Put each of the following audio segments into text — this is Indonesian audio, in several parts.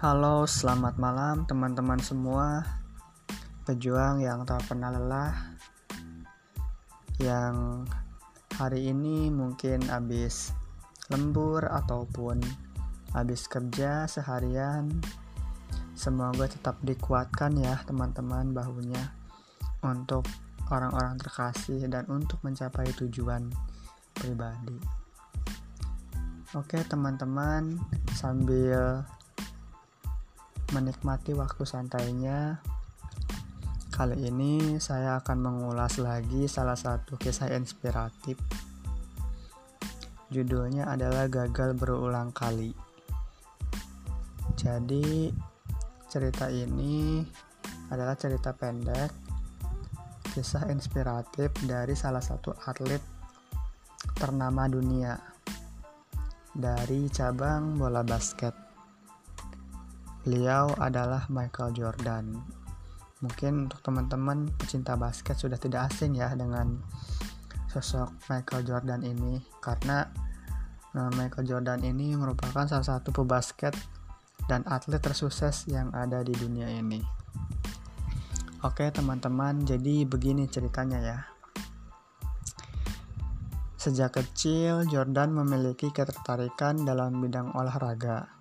Halo, selamat malam teman-teman semua. Pejuang yang tak pernah lelah. Yang hari ini mungkin habis lembur ataupun habis kerja seharian. Semoga tetap dikuatkan ya teman-teman bahunya Untuk orang-orang terkasih dan untuk mencapai tujuan pribadi. Oke teman-teman sambil menikmati waktu santainya. Kali ini saya akan mengulas lagi salah satu kisah inspiratif. Judulnya adalah Gagal Berulang Kali. Jadi, cerita ini adalah cerita pendek kisah inspiratif dari salah satu atlet ternama dunia dari cabang bola basket. Beliau adalah Michael Jordan. Mungkin untuk teman-teman pecinta basket sudah tidak asing ya dengan sosok Michael Jordan ini karena uh, Michael Jordan ini merupakan salah satu pebasket dan atlet tersukses yang ada di dunia ini. Oke teman-teman, jadi begini ceritanya ya. Sejak kecil, Jordan memiliki ketertarikan dalam bidang olahraga.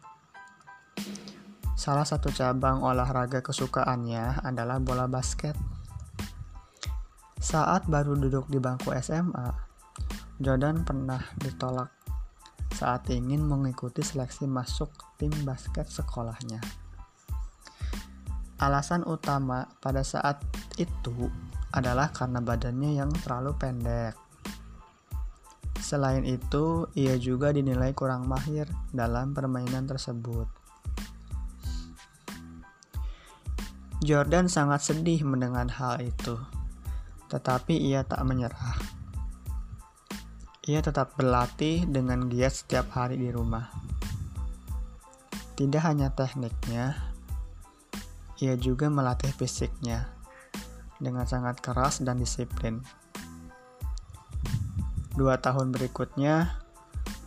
Salah satu cabang olahraga kesukaannya adalah bola basket. Saat baru duduk di bangku SMA, Jordan pernah ditolak saat ingin mengikuti seleksi masuk tim basket sekolahnya. Alasan utama pada saat itu adalah karena badannya yang terlalu pendek. Selain itu, ia juga dinilai kurang mahir dalam permainan tersebut. Jordan sangat sedih mendengar hal itu, tetapi ia tak menyerah. Ia tetap berlatih dengan giat setiap hari di rumah. Tidak hanya tekniknya, ia juga melatih fisiknya dengan sangat keras dan disiplin. Dua tahun berikutnya,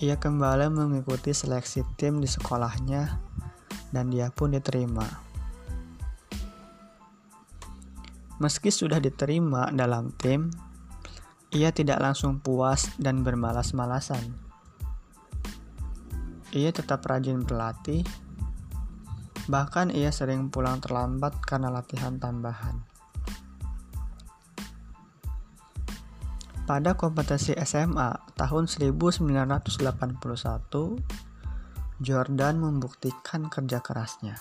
ia kembali mengikuti seleksi tim di sekolahnya, dan dia pun diterima. Meski sudah diterima dalam tim, ia tidak langsung puas dan bermalas-malasan. Ia tetap rajin berlatih, bahkan ia sering pulang terlambat karena latihan tambahan. Pada kompetisi SMA tahun 1981, Jordan membuktikan kerja kerasnya.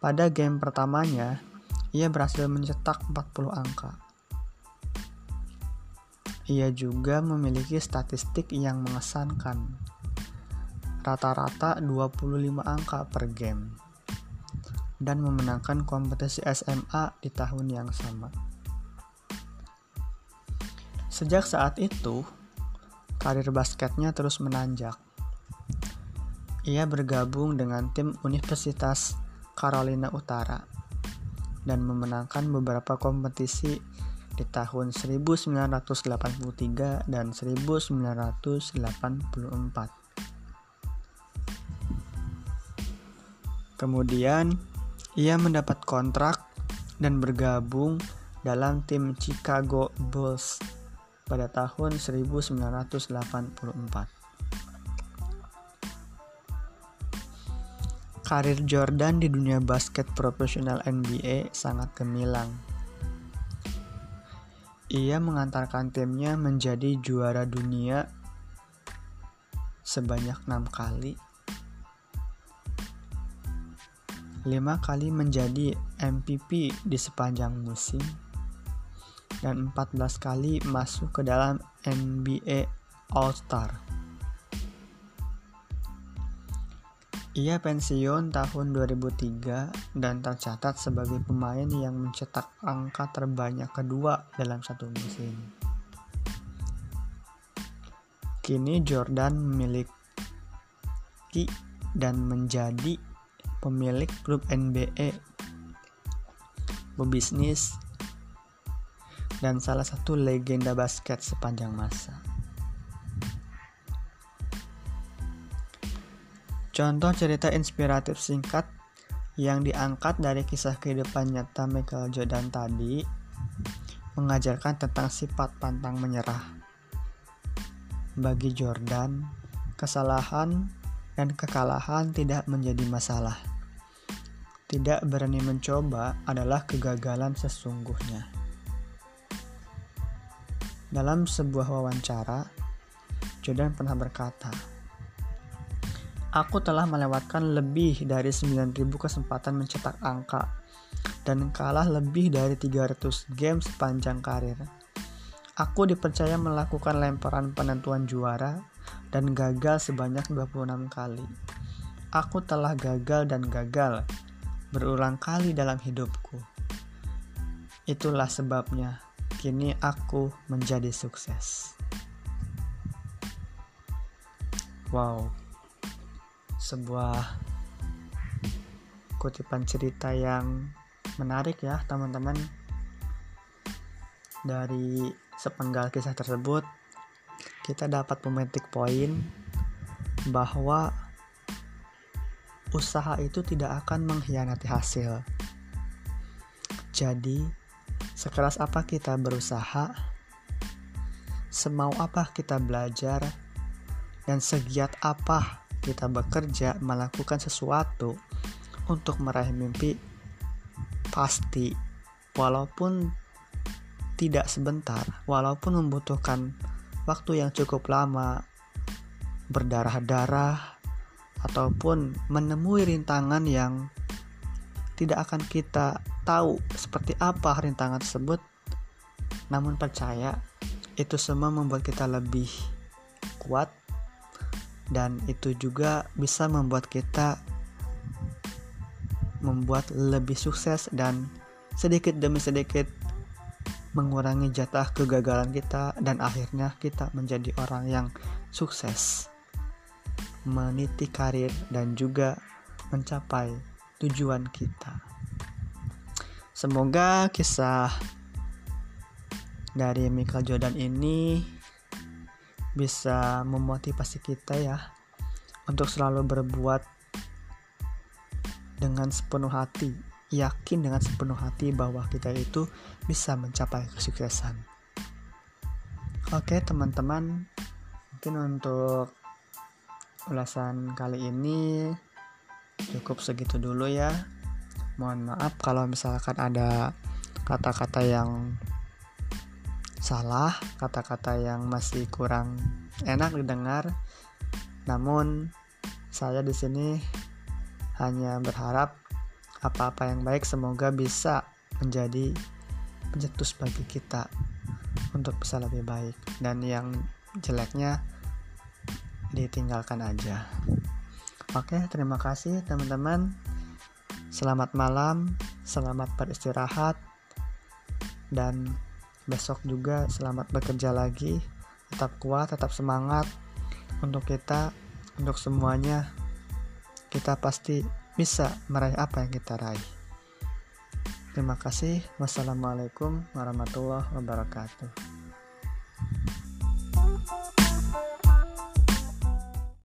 Pada game pertamanya, ia berhasil mencetak 40 angka. Ia juga memiliki statistik yang mengesankan. Rata-rata 25 angka per game dan memenangkan kompetisi SMA di tahun yang sama. Sejak saat itu, karir basketnya terus menanjak. Ia bergabung dengan tim Universitas Carolina Utara dan memenangkan beberapa kompetisi di tahun 1983 dan 1984. Kemudian, ia mendapat kontrak dan bergabung dalam tim Chicago Bulls pada tahun 1984. Karir Jordan di dunia basket profesional NBA sangat gemilang. Ia mengantarkan timnya menjadi juara dunia sebanyak enam kali, lima kali menjadi MVP di sepanjang musim, dan 14 kali masuk ke dalam NBA All-Star. Ia pensiun tahun 2003 dan tercatat sebagai pemain yang mencetak angka terbanyak kedua dalam satu musim. Kini Jordan memiliki dan menjadi pemilik klub NBA, pebisnis, dan salah satu legenda basket sepanjang masa. Contoh cerita inspiratif singkat yang diangkat dari kisah kehidupan nyata Michael Jordan tadi mengajarkan tentang sifat pantang menyerah. Bagi Jordan, kesalahan dan kekalahan tidak menjadi masalah. Tidak berani mencoba adalah kegagalan sesungguhnya. Dalam sebuah wawancara, Jordan pernah berkata, Aku telah melewatkan lebih dari 9000 kesempatan mencetak angka dan kalah lebih dari 300 game sepanjang karir. Aku dipercaya melakukan lemparan penentuan juara dan gagal sebanyak 26 kali. Aku telah gagal dan gagal berulang kali dalam hidupku. Itulah sebabnya kini aku menjadi sukses. Wow sebuah kutipan cerita yang menarik ya teman-teman. Dari sepenggal kisah tersebut kita dapat memetik poin bahwa usaha itu tidak akan mengkhianati hasil. Jadi sekeras apa kita berusaha semau apa kita belajar dan segiat apa kita bekerja melakukan sesuatu untuk meraih mimpi pasti. Walaupun tidak sebentar walaupun membutuhkan waktu yang cukup lama berdarah-darah ataupun menemui rintangan yang tidak akan kita tahu seperti apa rintangan tersebut namun percaya itu semua membuat kita lebih kuat dan itu juga bisa membuat kita membuat lebih sukses dan sedikit demi sedikit mengurangi jatah kegagalan kita dan akhirnya kita menjadi orang yang sukses meniti karir dan juga mencapai tujuan kita. Semoga kisah dari Michael Jordan ini bisa memotivasi kita ya untuk selalu berbuat dengan sepenuh hati, yakin dengan sepenuh hati bahwa kita itu bisa mencapai kesuksesan. Oke, teman-teman, mungkin untuk ulasan kali ini cukup segitu dulu ya. Mohon maaf kalau misalkan ada kata-kata yang salah, kata-kata yang masih kurang enak didengar. Namun saya di sini hanya berharap apa-apa yang baik semoga bisa menjadi pencetus bagi kita untuk bisa lebih baik dan yang jeleknya ditinggalkan aja. Oke, terima kasih teman-teman. Selamat malam, selamat beristirahat dan besok juga selamat bekerja lagi tetap kuat tetap semangat untuk kita untuk semuanya. Kita pasti bisa meraih apa yang kita raih. Terima kasih. Wassalamualaikum warahmatullahi wabarakatuh